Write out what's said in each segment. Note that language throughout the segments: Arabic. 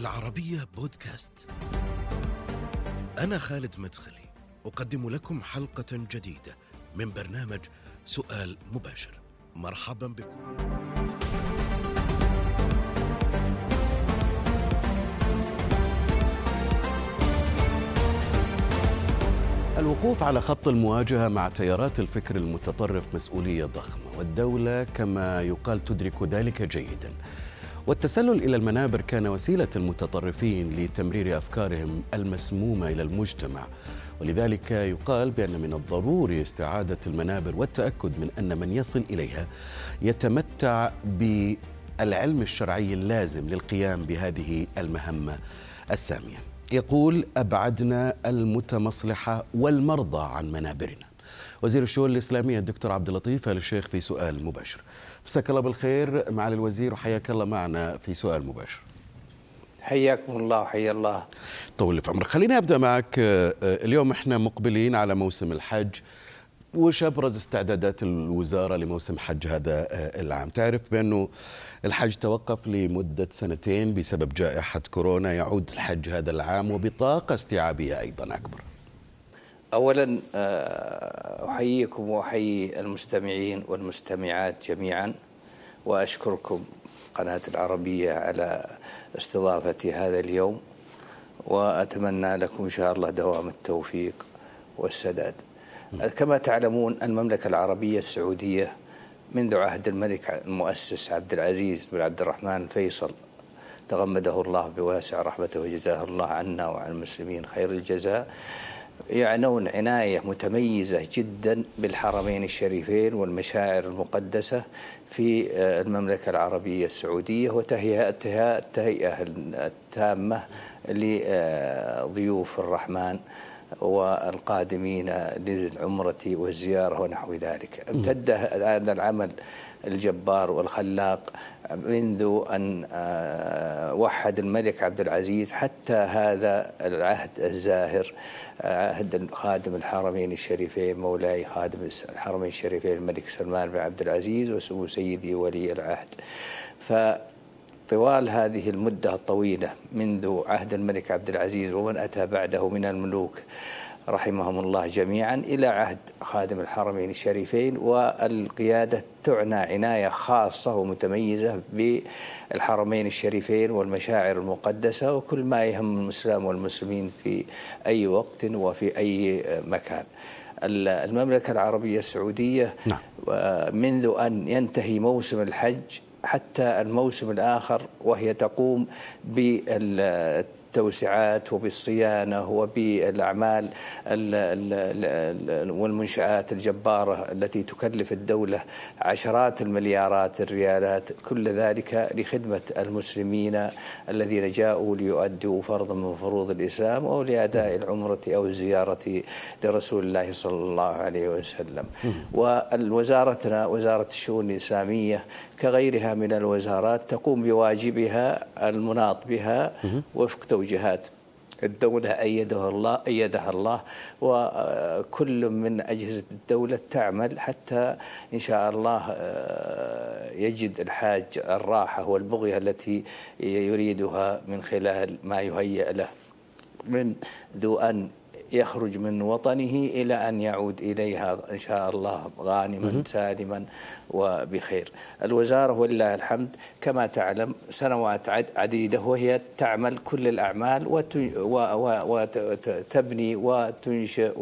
العربية بودكاست. أنا خالد مدخلي، أقدم لكم حلقة جديدة من برنامج سؤال مباشر. مرحبا بكم. الوقوف على خط المواجهة مع تيارات الفكر المتطرف مسؤولية ضخمة والدولة كما يقال تدرك ذلك جيدا والتسلل إلى المنابر كان وسيلة المتطرفين لتمرير أفكارهم المسمومة إلى المجتمع. ولذلك يقال بأن من الضروري استعادة المنابر والتأكد من أن من يصل إليها يتمتع بالعلم الشرعي اللازم للقيام بهذه المهمة السامية. يقول أبعدنا المتمصلحة والمرضى عن منابرنا. وزير الشؤون الإسلامية الدكتور عبد اللطيف الشيخ في سؤال مباشر. مساك الله بالخير معالي الوزير وحياك الله معنا في سؤال مباشر حياكم الله وحيا الله طول في عمرك خليني أبدأ معك اليوم إحنا مقبلين على موسم الحج وش ابرز استعدادات الوزارة لموسم حج هذا العام؟ تعرف بأنه الحج توقف لمدة سنتين بسبب جائحة كورونا يعود الحج هذا العام وبطاقة استيعابية أيضا أكبر. اولا أحييكم وأحيي المستمعين والمستمعات جميعا وأشكركم قناة العربية على استضافه هذا اليوم وأتمنى لكم إن شاء الله دوام التوفيق والسداد. كما تعلمون المملكة العربية السعودية منذ عهد الملك المؤسس عبد العزيز بن عبد الرحمن فيصل تغمده الله بواسع رحمته وجزاه الله عنا وعن المسلمين خير الجزاء يعنون عناية متميزة جدا بالحرمين الشريفين والمشاعر المقدسة في المملكة العربية السعودية وتهيئتها التهيئة التامة لضيوف الرحمن والقادمين للعمرة والزيارة ونحو ذلك. امتد هذا العمل الجبار والخلاق منذ أن وحد الملك عبد العزيز حتى هذا العهد الزاهر عهد خادم الحرمين الشريفين مولاي خادم الحرمين الشريفين الملك سلمان بن عبد العزيز وسمو سيدي ولي العهد. ف طوال هذه المدة الطويلة منذ عهد الملك عبد العزيز ومن أتى بعده من الملوك رحمهم الله جميعا إلى عهد خادم الحرمين الشريفين والقيادة تعنى عناية خاصة ومتميزة بالحرمين الشريفين والمشاعر المقدسة وكل ما يهم الإسلام والمسلمين في أي وقت وفي أي مكان المملكة العربية السعودية نعم. منذ أن ينتهي موسم الحج حتى الموسم الآخر وهي تقوم بالتوسعات وبالصيانة وبالأعمال والمنشآت الجبارة التي تكلف الدولة عشرات المليارات الريالات كل ذلك لخدمة المسلمين الذين جاءوا ليؤدوا فرضا من فروض الإسلام أو لأداء العمرة أو الزيارة لرسول الله صلى الله عليه وسلم. والوزارتنا وزارة الشؤون الإسلامية كغيرها من الوزارات تقوم بواجبها المناط بها وفق توجيهات الدولة أيدها الله أيدها الله وكل من أجهزة الدولة تعمل حتى إن شاء الله يجد الحاج الراحة والبغية التي يريدها من خلال ما يهيأ له. من ذو أن يخرج من وطنه إلى أن يعود إليها إن شاء الله غانما سالما وبخير. الوزارة ولله الحمد كما تعلم سنوات عديدة وهي تعمل كل الأعمال وتبني وتنشئ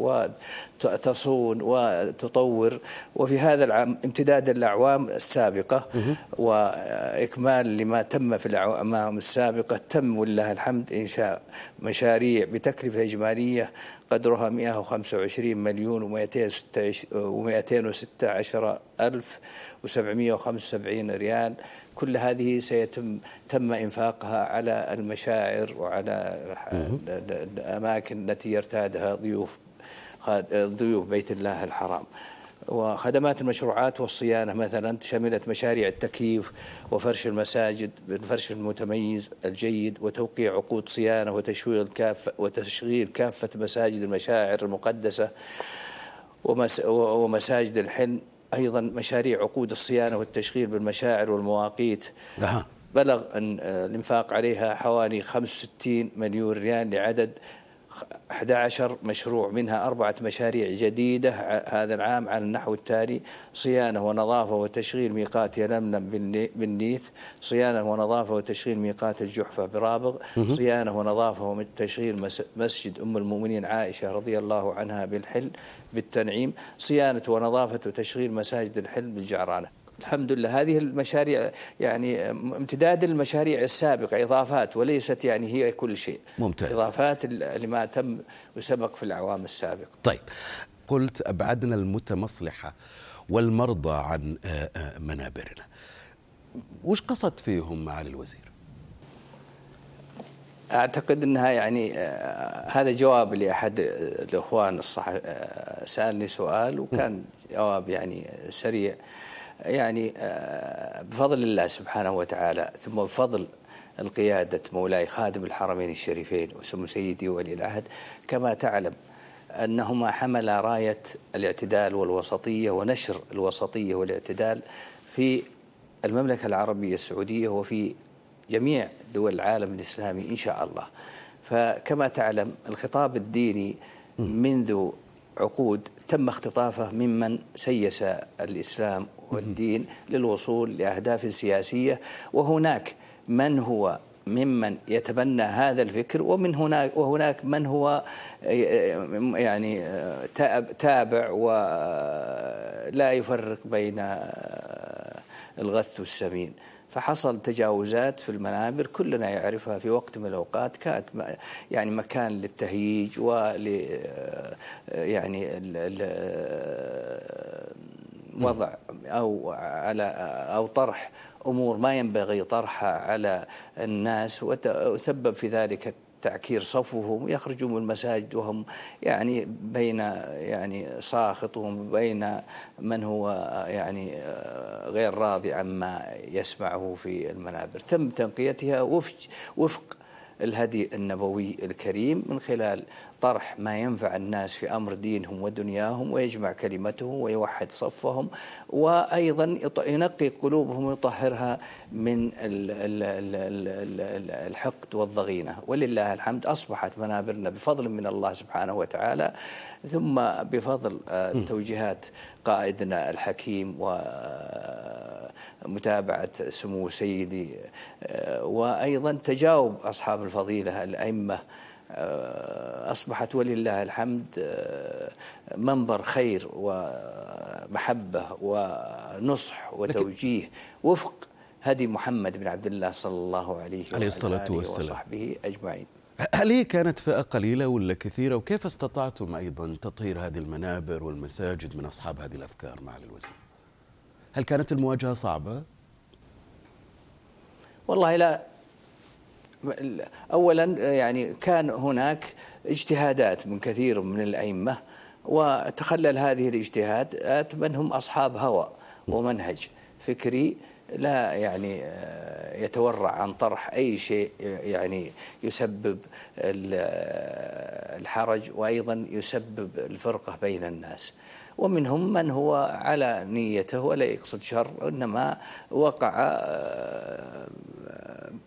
وتصون وتطور. وفي هذا العام امتداد الأعوام السابقة وإكمال لما تم في الأعوام السابقة تم ولله الحمد إنشاء مشاريع بتكلفة إجمالية قدرها 125 مليون و216 ألف و775 ريال. كل هذه سيتم تم إنفاقها على المشاعر وعلى الأماكن التي يرتادها ضيوف ضيوف بيت الله الحرام. وخدمات المشروعات والصيانة مثلا شملت مشاريع التكييف وفرش المساجد بالفرش المتميز الجيد وتوقيع عقود صيانة وتشغيل كافة وتشغيل كافة مساجد المشاعر المقدسة ومساجد الحلم أيضا مشاريع عقود الصيانة والتشغيل بالمشاعر والمواقيت. بلغ أن الإنفاق عليها حوالي 65 مليون ريال لعدد 11 مشروع منها أربعة مشاريع جديدة هذا العام على النحو التالي صيانة ونظافة وتشغيل ميقات يلملم بالنيث صيانة ونظافة وتشغيل ميقات الجحفة برابغ صيانة ونظافة وتشغيل مسجد أم المؤمنين عائشة رضي الله عنها بالحل بالتنعيم صيانة ونظافة وتشغيل مساجد الحلم بالجعرانة. الحمد لله. هذه المشاريع يعني امتداد المشاريع السابقة إضافات وليست يعني هي كل شيء. ممتاز. إضافات لما تم وسبق في الأعوام السابقة. طيب قلت أبعدنا المتمصلحة والمرضى عن منابرنا. وش قصد فيهم معالي الوزير؟ أعتقد إنها يعني هذا جواب لأحد الإخوان الصح سألني سؤال وكان جواب يعني سريع. يعني بفضل الله سبحانه وتعالى ثم بفضل القيادة مولاي خادم الحرمين الشريفين وسمو سيدي ولي العهد كما تعلم أنهما حملا راية الاعتدال والوسطية ونشر الوسطية والاعتدال في المملكة العربية السعودية وفي جميع دول العالم الإسلامي إن شاء الله. فكما تعلم الخطاب الديني منذ عقود تم اختطافه ممن سيس الإسلام والدين للوصول لأهداف سياسية. وهناك من هو ممن يتبنى هذا الفكر ومن هناك وهناك من هو يعني تابع ولا يفرق بين الغث والسمين. فحصل تجاوزات في المنابر كلنا يعرفها في وقت من الأوقات. كانت يعني مكان للتهييج ول يعني وضع أو على أو طرح أمور ما ينبغي طرحها على الناس وسبب في ذلك تعكير صفوهم يخرجوا من المساجد وهم يعني بين يعني ساخط وبين من هو يعني غير راضي عما يسمعه في المنابر. تم تنقيتها وفق وفق الهدي النبوي الكريم من خلال طرح ما ينفع الناس في أمر دينهم ودنياهم ويجمع كلمتهم ويوحد صفهم وأيضا ينقي قلوبهم ويطهرها من الحقد والضغينة. ولله الحمد أصبحت منابرنا بفضل من الله سبحانه وتعالى ثم بفضل توجيهات قائدنا الحكيم و متابعة سمو سيدي وأيضا تجاوب أصحاب الفضيلة الأئمة أصبحت ولله الحمد منبر خير ومحبة ونصح وتوجيه وفق هدي محمد بن عبد الله صلى الله عليه, عليه الصلاة والسلام. وصحبه أجمعين. هل هي كانت فئة قليلة ولا كثيرة؟ وكيف استطعتم أيضا تطهير هذه المنابر والمساجد من أصحاب هذه الأفكار معالي الوزير؟ هل كانت المواجهة صعبة؟ والله لا اولا يعني كان هناك اجتهادات من كثير من الأئمة وتخلل هذه الاجتهادات من هم أصحاب هوى ومنهج فكري لا يعني يتورع عن طرح أي شيء يعني يسبب الحرج وأيضا يسبب الفرقة بين الناس. ومنهم من هو على نيته ولا يقصد شر إنما وقع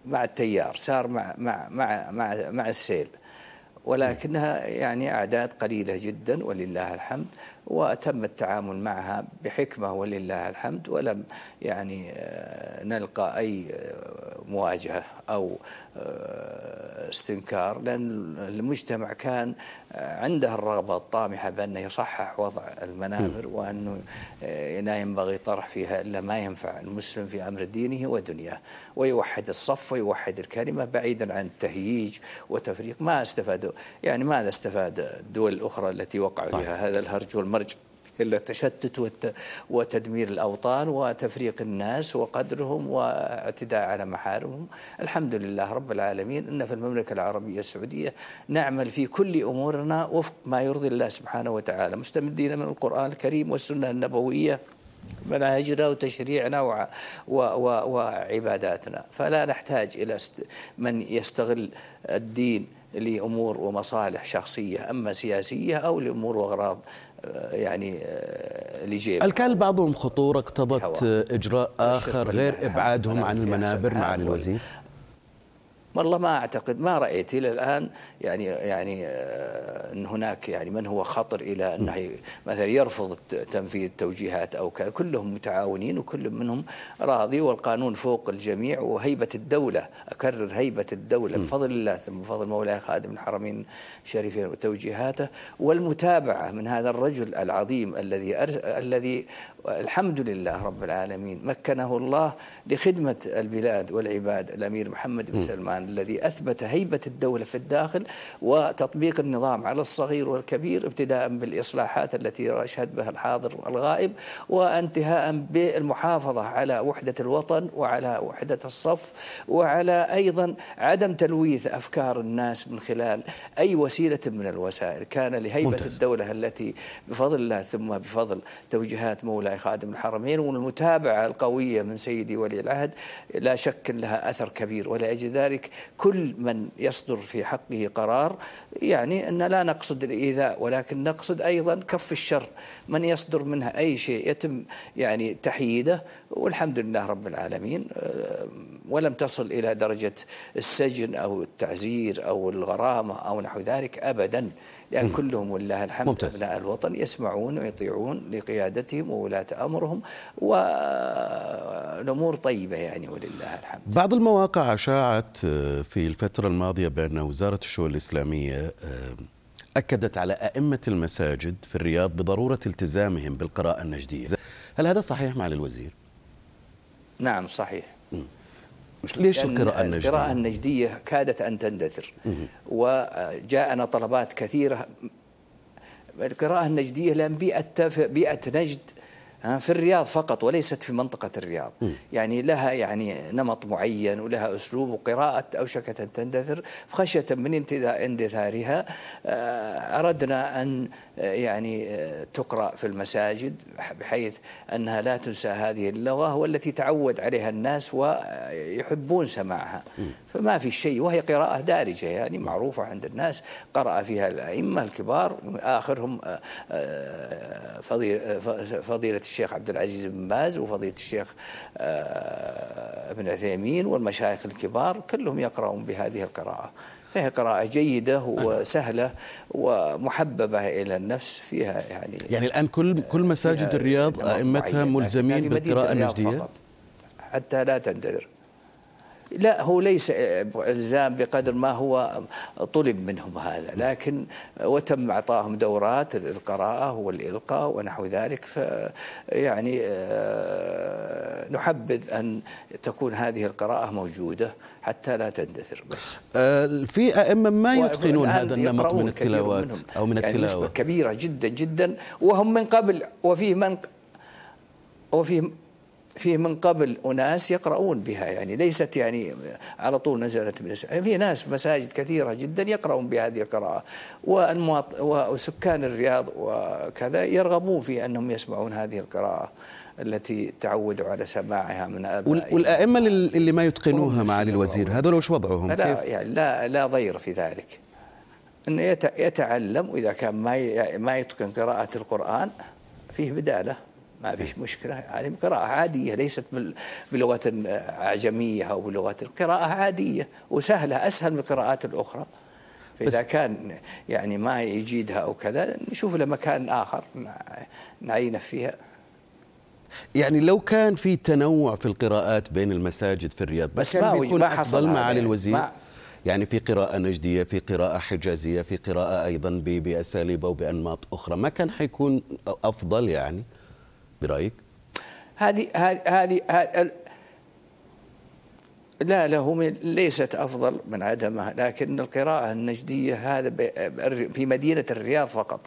مع التيار سار مع مع مع مع, مع السيل. ولكنها يعني أعداد قليلة جدا ولله الحمد. وتم التعامل معها بحكمة ولله الحمد. ولم يعني نلقى أي مواجهة أو استنكار لأن المجتمع كان عنده الرغبة الطامحة بأنه يصحح وضع المنابر وأنه لا ينبغي طرح فيها إلا ما ينفع المسلم في أمر دينه ودنياه. ويوحد الصف ويوحد الكلمة بعيدا عن التهييج وتفريق. ما استفادوا يعني ماذا استفاد الدول الأخرى التي وقعوا فيها هذا الهرج والمرج؟ إلا التشتت وتدمير الأوطان وتفريق الناس وقدرهم واعتداء على محارمهم. الحمد لله رب العالمين أن في المملكة العربية السعودية نعمل في كل أمورنا وفق ما يرضي الله سبحانه وتعالى. مستمدين من القرآن الكريم والسنة النبوية مناهجنا وتشريعنا و و وعباداتنا. فلا نحتاج إلى من يستغل الدين لأمور ومصالح شخصية أما سياسية أو لأمور وأغراض يعني آه، لجيب. هل كان بعضهم خطورة اقتضت إجراء آخر غير إبعادهم عن المنابر مع الوزير؟ والله ما أعتقد ما رأيت إلى الآن يعني يعني آه، إن هناك يعني من هو خطر إلى أنه مثلا يرفض تنفيذ التوجيهات أو كذا. كلهم متعاونين وكل منهم راضي والقانون فوق الجميع وهيبة الدولة أكرر هيبة الدولة بفضل الله ثم بفضل مولاي خادم الحرمين الشريفين وتوجيهاته والمتابعة من هذا الرجل العظيم الذي الذي الحمد لله رب العالمين. مكنه الله لخدمة البلاد والعباد. الأمير محمد بن سلمان الذي أثبت هيبة الدولة في الداخل وتطبيق النظام على الصغير والكبير ابتداء بالإصلاحات التي يشهد بها الحاضر والغائب وانتهاء بالمحافظة على وحدة الوطن وعلى وحدة الصف وعلى أيضا عدم تلويث أفكار الناس من خلال أي وسيلة من الوسائل. كان لهيبة ممتاز. الدولة التي بفضل الله ثم بفضل توجيهات مولاي خادم الحرمين والمتابعة القوية من سيدي ولي العهد لا شك لها أثر كبير. ولأجل ذلك كل من يصدر في حقه قرار يعني أن لا نقصد الإيذاء ولكن نقصد أيضا كف الشر. من يصدر منها أي شيء يتم يعني تحييده والحمد لله رب العالمين. ولم تصل إلى درجة السجن أو التعزير أو الغرامة أو نحو ذلك أبدا. لأن كلهم ولله الحمد ممتاز. أبناء الوطن يسمعون ويطيعون لقيادتهم وولاة أمرهم والأمور طيبة يعني ولله الحمد. بعض المواقع أشاعت في الفترة الماضية بأن وزارة الشؤون الإسلامية أكدت على أئمة المساجد في الرياض بضرورة التزامهم بالقراءة النجدية. هل هذا صحيح معالي الوزير؟ نعم صحيح. ليش القراءة النجدية؟ القراءة النجدية كادت أن تندثر وجاءنا طلبات كثيرة القراءة النجدية لأن بيئة بيئة نجد في الرياض فقط وليست في منطقة الرياض م. يعني لها يعني نمط معين ولها أسلوب وقراءة أوشكت أن تندثر خشية من اندثارها آه، أردنا أن يعني آه، تقرأ في المساجد بحيث أنها لا تنسى هذه اللغة والتي تعود عليها الناس ويحبون سماعها. فما في شيء وهي قراءة دارجة يعني معروفة عند الناس قرأ فيها الأئمة الكبار آخرهم فضيلة الشيخ عبد العزيز بن باز وفضيلة الشيخ آه، ابن عثيمين والمشايخ الكبار كلهم يقرؤون بهذه القراءة فهي قراءة جيدة وسهلة ومحببة إلى النفس فيها يعني يعني الآن كل كل مساجد الرياض أئمتها ملزمين بالقراءة النجدية؟ فقط. حتى لا تندثر. لا هو ليس إلزام بقدر ما هو طلب منهم هذا لكن وتم إعطاهم دورات القراءه والإلقاء ونحو ذلك ف يعني آه، نحبذ أن تكون هذه القراءة موجودة حتى لا تندثر بس. آه، في أئمة ما يتقنون هذا النمط من التلاوات أو من يعني التلاوة؟ يعني كبيرة جدا جدا وهم من قبل وفي من وفي فيه من قبل أناس يقرؤون بها يعني ليست يعني على طول نزلت من يعني في ناس مساجد كثيرة جدا يقرؤون بهذه القراءة والمواط... وسكان الرياض وكذا يرغبون في أنهم يسمعون هذه القراءة التي تعودوا على سماعها من آبائهم والأئمة اللي ما يتقنوها معالي الوزير هذول وش وضعهم؟ لا كيف؟ يعني لا لا ضير في ذلك انه يتعلم وإذا كان ما ما يتقن قراءة القرآن فيه بدالة ما فيش مشكلة. هذه قراءة عادية ليست بلغة أعجمية أو بلغة قراءة عادية وسهلة أسهل من القراءات الأخرى. فإذا كان يعني ما يجيدها أو كذا نشوف له مكان آخر نعينه فيها. يعني لو كان في تنوع في القراءات بين المساجد في الرياض بس ما بيكون أفضل معالي الوزير؟ ما يعني في قراءة نجدية في قراءة حجازية في قراءة أيضا بأساليب أو بأنماط أخرى ما كان حيكون أفضل يعني؟ برأيك؟ هذه هذه هذه لا له ليست أفضل من عدمها لكن القراءة النجدية هذا في مدينة الرياض فقط.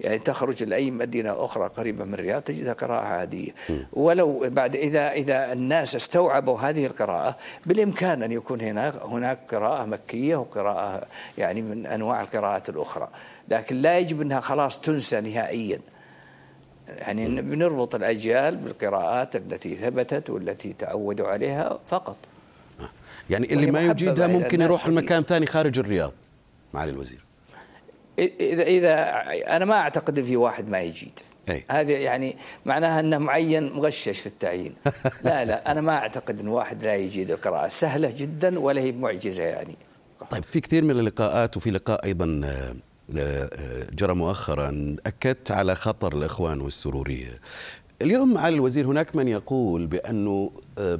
يعني تخرج لأي مدينة أخرى قريبة من الرياض تجدها قراءة عادية. ولو بعد اذا إذا الناس استوعبوا هذه القراءة بالإمكان أن يكون هناك هناك قراءة مكية وقراءة يعني من أنواع القراءات الأخرى. لكن لا يجب أنها خلاص تنسى نهائيا. يعني بنربط الأجيال بالقراءات التي ثبتت والتي تعودوا عليها فقط. يعني اللي ما يجيدها ممكن يروح المكان ثاني خارج الرياض معالي الوزير. إذا إذا أنا ما أعتقد في واحد ما يجيد. أي. هذه يعني معناها إنه معين مغشش في التعيين. لا لا أنا ما أعتقد إن واحد لا يجيد القراءة. سهلة جدا ولا هي معجزة يعني. طيب في كثير من اللقاءات وفي لقاء أيضا آه، جرى مؤخرا أكدت على خطر الإخوان والسرورية. اليوم معالي الوزير هناك من يقول بأنه آه،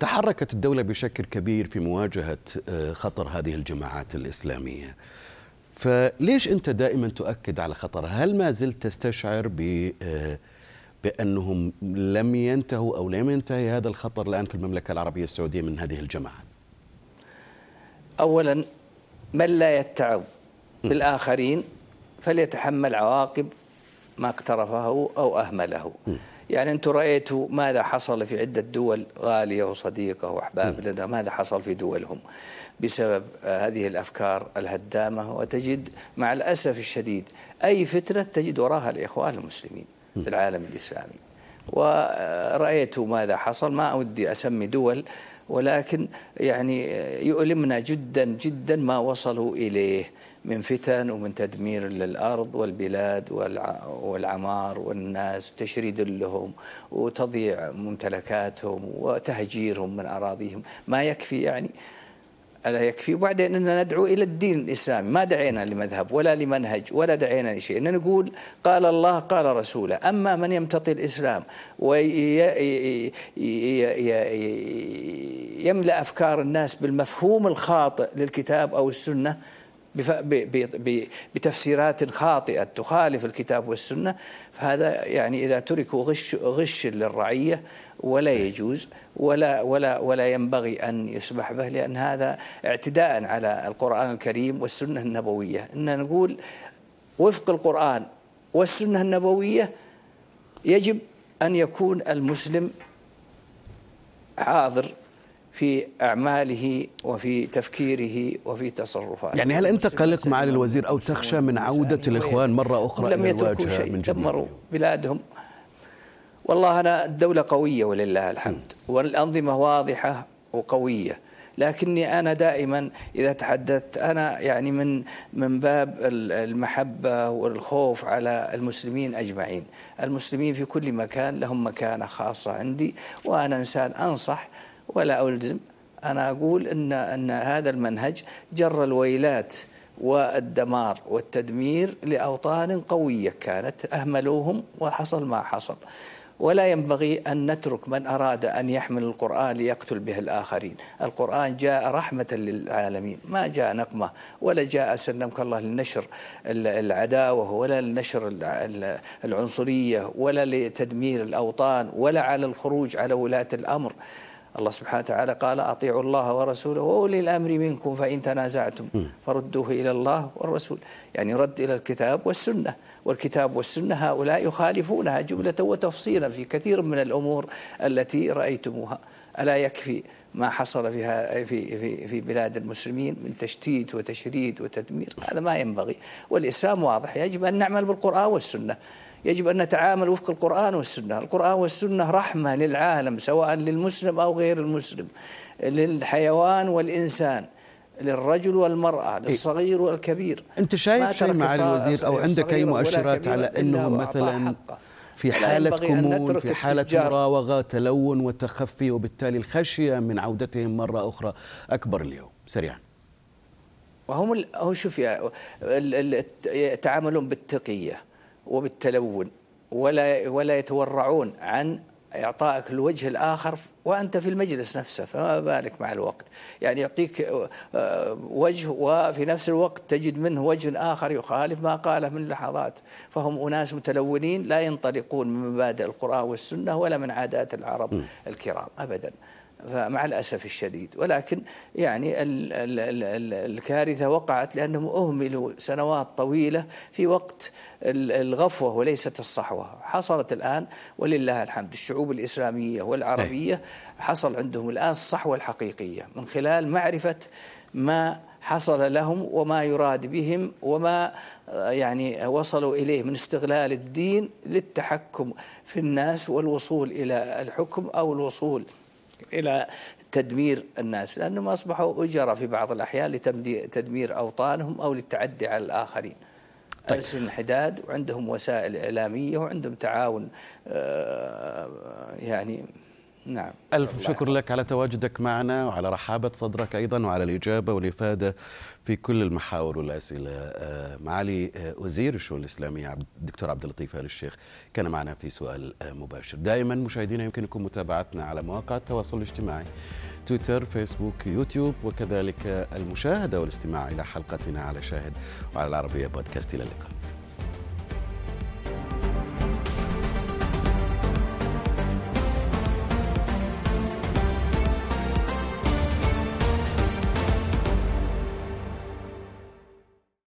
تحركت الدولة بشكل كبير في مواجهة خطر هذه الجماعات الإسلامية. فليش أنت دائما تؤكد على خطرها؟ هل ما زلت تستشعر ب بأنهم لم ينتهوا أو لم ينتهي هذا الخطر الآن في المملكة العربية السعودية من هذه الجماعات اولا من لا يتعظ بالاخرين فليتحمل عواقب ما اقترفه أو أهمله. يعني أنتم رأيتوا ماذا حصل في عدة دول غالية وصديقة وأحباب لنا ماذا حصل في دولهم بسبب هذه الأفكار الهدامة؟ وتجد مع الأسف الشديد أي فتنة تجد وراها الإخوان المسلمين في العالم الإسلامي. ورأيت ماذا حصل؟ ما أودي أسمي دول ولكن يعني يؤلمنا جدا جدا ما وصلوا إليه. من فتن ومن تدمير للأرض والبلاد والعمار والناس تشريد لهم وتضييع ممتلكاتهم وتهجيرهم من أراضيهم. ما يكفي يعني ألا يكفي؟ وبعدين أننا ندعو إلى الدين الإسلامي. ما دعينا لمذهب ولا لمنهج ولا دعينا لشيء. أن نقول قال الله قال رسوله. أما من يمتطي الإسلام ويملأ أفكار الناس بالمفهوم الخاطئ للكتاب أو السنة بتفسيرات خاطئة تخالف الكتاب والسنة. فهذا يعني إذا تركوا غش غش للرعية ولا يجوز ولا ولا ولا ينبغي أن يسمح به لأن هذا اعتداء على القرآن الكريم والسنة النبوية. إن نقول وفق القرآن والسنة النبوية يجب أن يكون المسلم حاضر في أعماله وفي تفكيره وفي تصرفاته. يعني هل أنت قلق معالي الوزير أو تخشى من عودة الإخوان مرة أخرى لم يتركوا شيء من دمروا بلادهم. والله أنا الدولة قوية ولله الحمد والأنظمة واضحة وقوية لكني أنا دائما إذا تحدثت أنا يعني من من باب المحبة والخوف على المسلمين أجمعين. المسلمين في كل مكان لهم مكانة خاصة عندي وأنا إنسان أنصح ولا ألزم. أنا أقول أن أن هذا المنهج جر الويلات والدمار والتدمير لأوطان قوية كانت أهملوهم وحصل ما حصل. ولا ينبغي أن نترك من أراد أن يحمل القرآن ليقتل به الآخرين. القرآن جاء رحمة للعالمين ما جاء نقمة ولا جاء سلمك الله لنشر العداوة ولا لنشر العنصرية ولا لتدمير الأوطان ولا على الخروج على ولاة الأمر. الله سبحانه وتعالى قال أطيعوا الله ورسوله وأولي الأمر منكم فإن تنازعتم فردوه إلى الله والرسول. يعني رد إلى الكتاب والسنة. والكتاب والسنة هؤلاء يخالفونها جملة وتفصيلا في كثير من الأمور التي رأيتموها. ألا يكفي ما حصل فيها في في في بلاد المسلمين من تشتيت وتشريد وتدمير؟ هذا ما ينبغي. والإسلام واضح يجب أن نعمل بالقرآن والسنة. يجب أن نتعامل وفق القرآن والسنة. القرآن والسنة رحمة للعالم سواء للمسلم أو غير المسلم للحيوان والإنسان للرجل والمرأة إيه. للصغير والكبير. أنت شايف شيء مع الوزير أو عندك أي مؤشرات على أنهم مثلا في حالة كمون في حالة مراوغة تلون وتخفي وبالتالي الخشية من عودتهم مرة أخرى أكبر اليوم. سريعا. وهم هو شوف يتعاملون بالتقية. وبالتلون ولا ولا يتورعون عن إعطائك الوجه الآخر وأنت في المجلس نفسه فما بالك مع الوقت. يعني يعطيك آه، وجه وفي نفس الوقت تجد منه وجه آخر يخالف ما قاله من لحظات. فهم أناس متلونين لا ينطلقون من مبادئ القرآن والسنة ولا من عادات العرب الكرام أبداً. فمع الأسف الشديد. ولكن يعني ال ال ال الكارثة وقعت لأنهم أهملوا سنوات طويلة في وقت الغفوة وليست الصحوة. حصلت الآن ولله الحمد. الشعوب الإسلامية والعربية حصل عندهم الآن الصحوة الحقيقية من خلال معرفة ما حصل لهم وما يراد بهم وما يعني وصلوا إليه من استغلال الدين للتحكم في الناس والوصول إلى الحكم أو الوصول إلى تدمير الناس لأنهم أصبحوا أجرة في بعض الأحيان لتدمير أوطانهم أو للتعدي على الآخرين طيب. انحداد وعندهم وسائل إعلامية وعندهم تعاون آه، يعني نعم. ألف شكر لك على تواجدك معنا وعلى رحابة صدرك أيضا وعلى الإجابة والإفادة في كل المحاور والأسئلة. آه، معالي آه، وزير الشؤون الإسلامية الدكتور عبد اللطيف آل الشيخ كان معنا في سؤال آه، مباشر. دائما مشاهدينا يمكنكم متابعتنا على مواقع التواصل الاجتماعي تويتر فيسبوك يوتيوب وكذلك المشاهدة والاستماع إلى حلقتنا على شاهد وعلى العربية بودكاست. إلى اللقاء.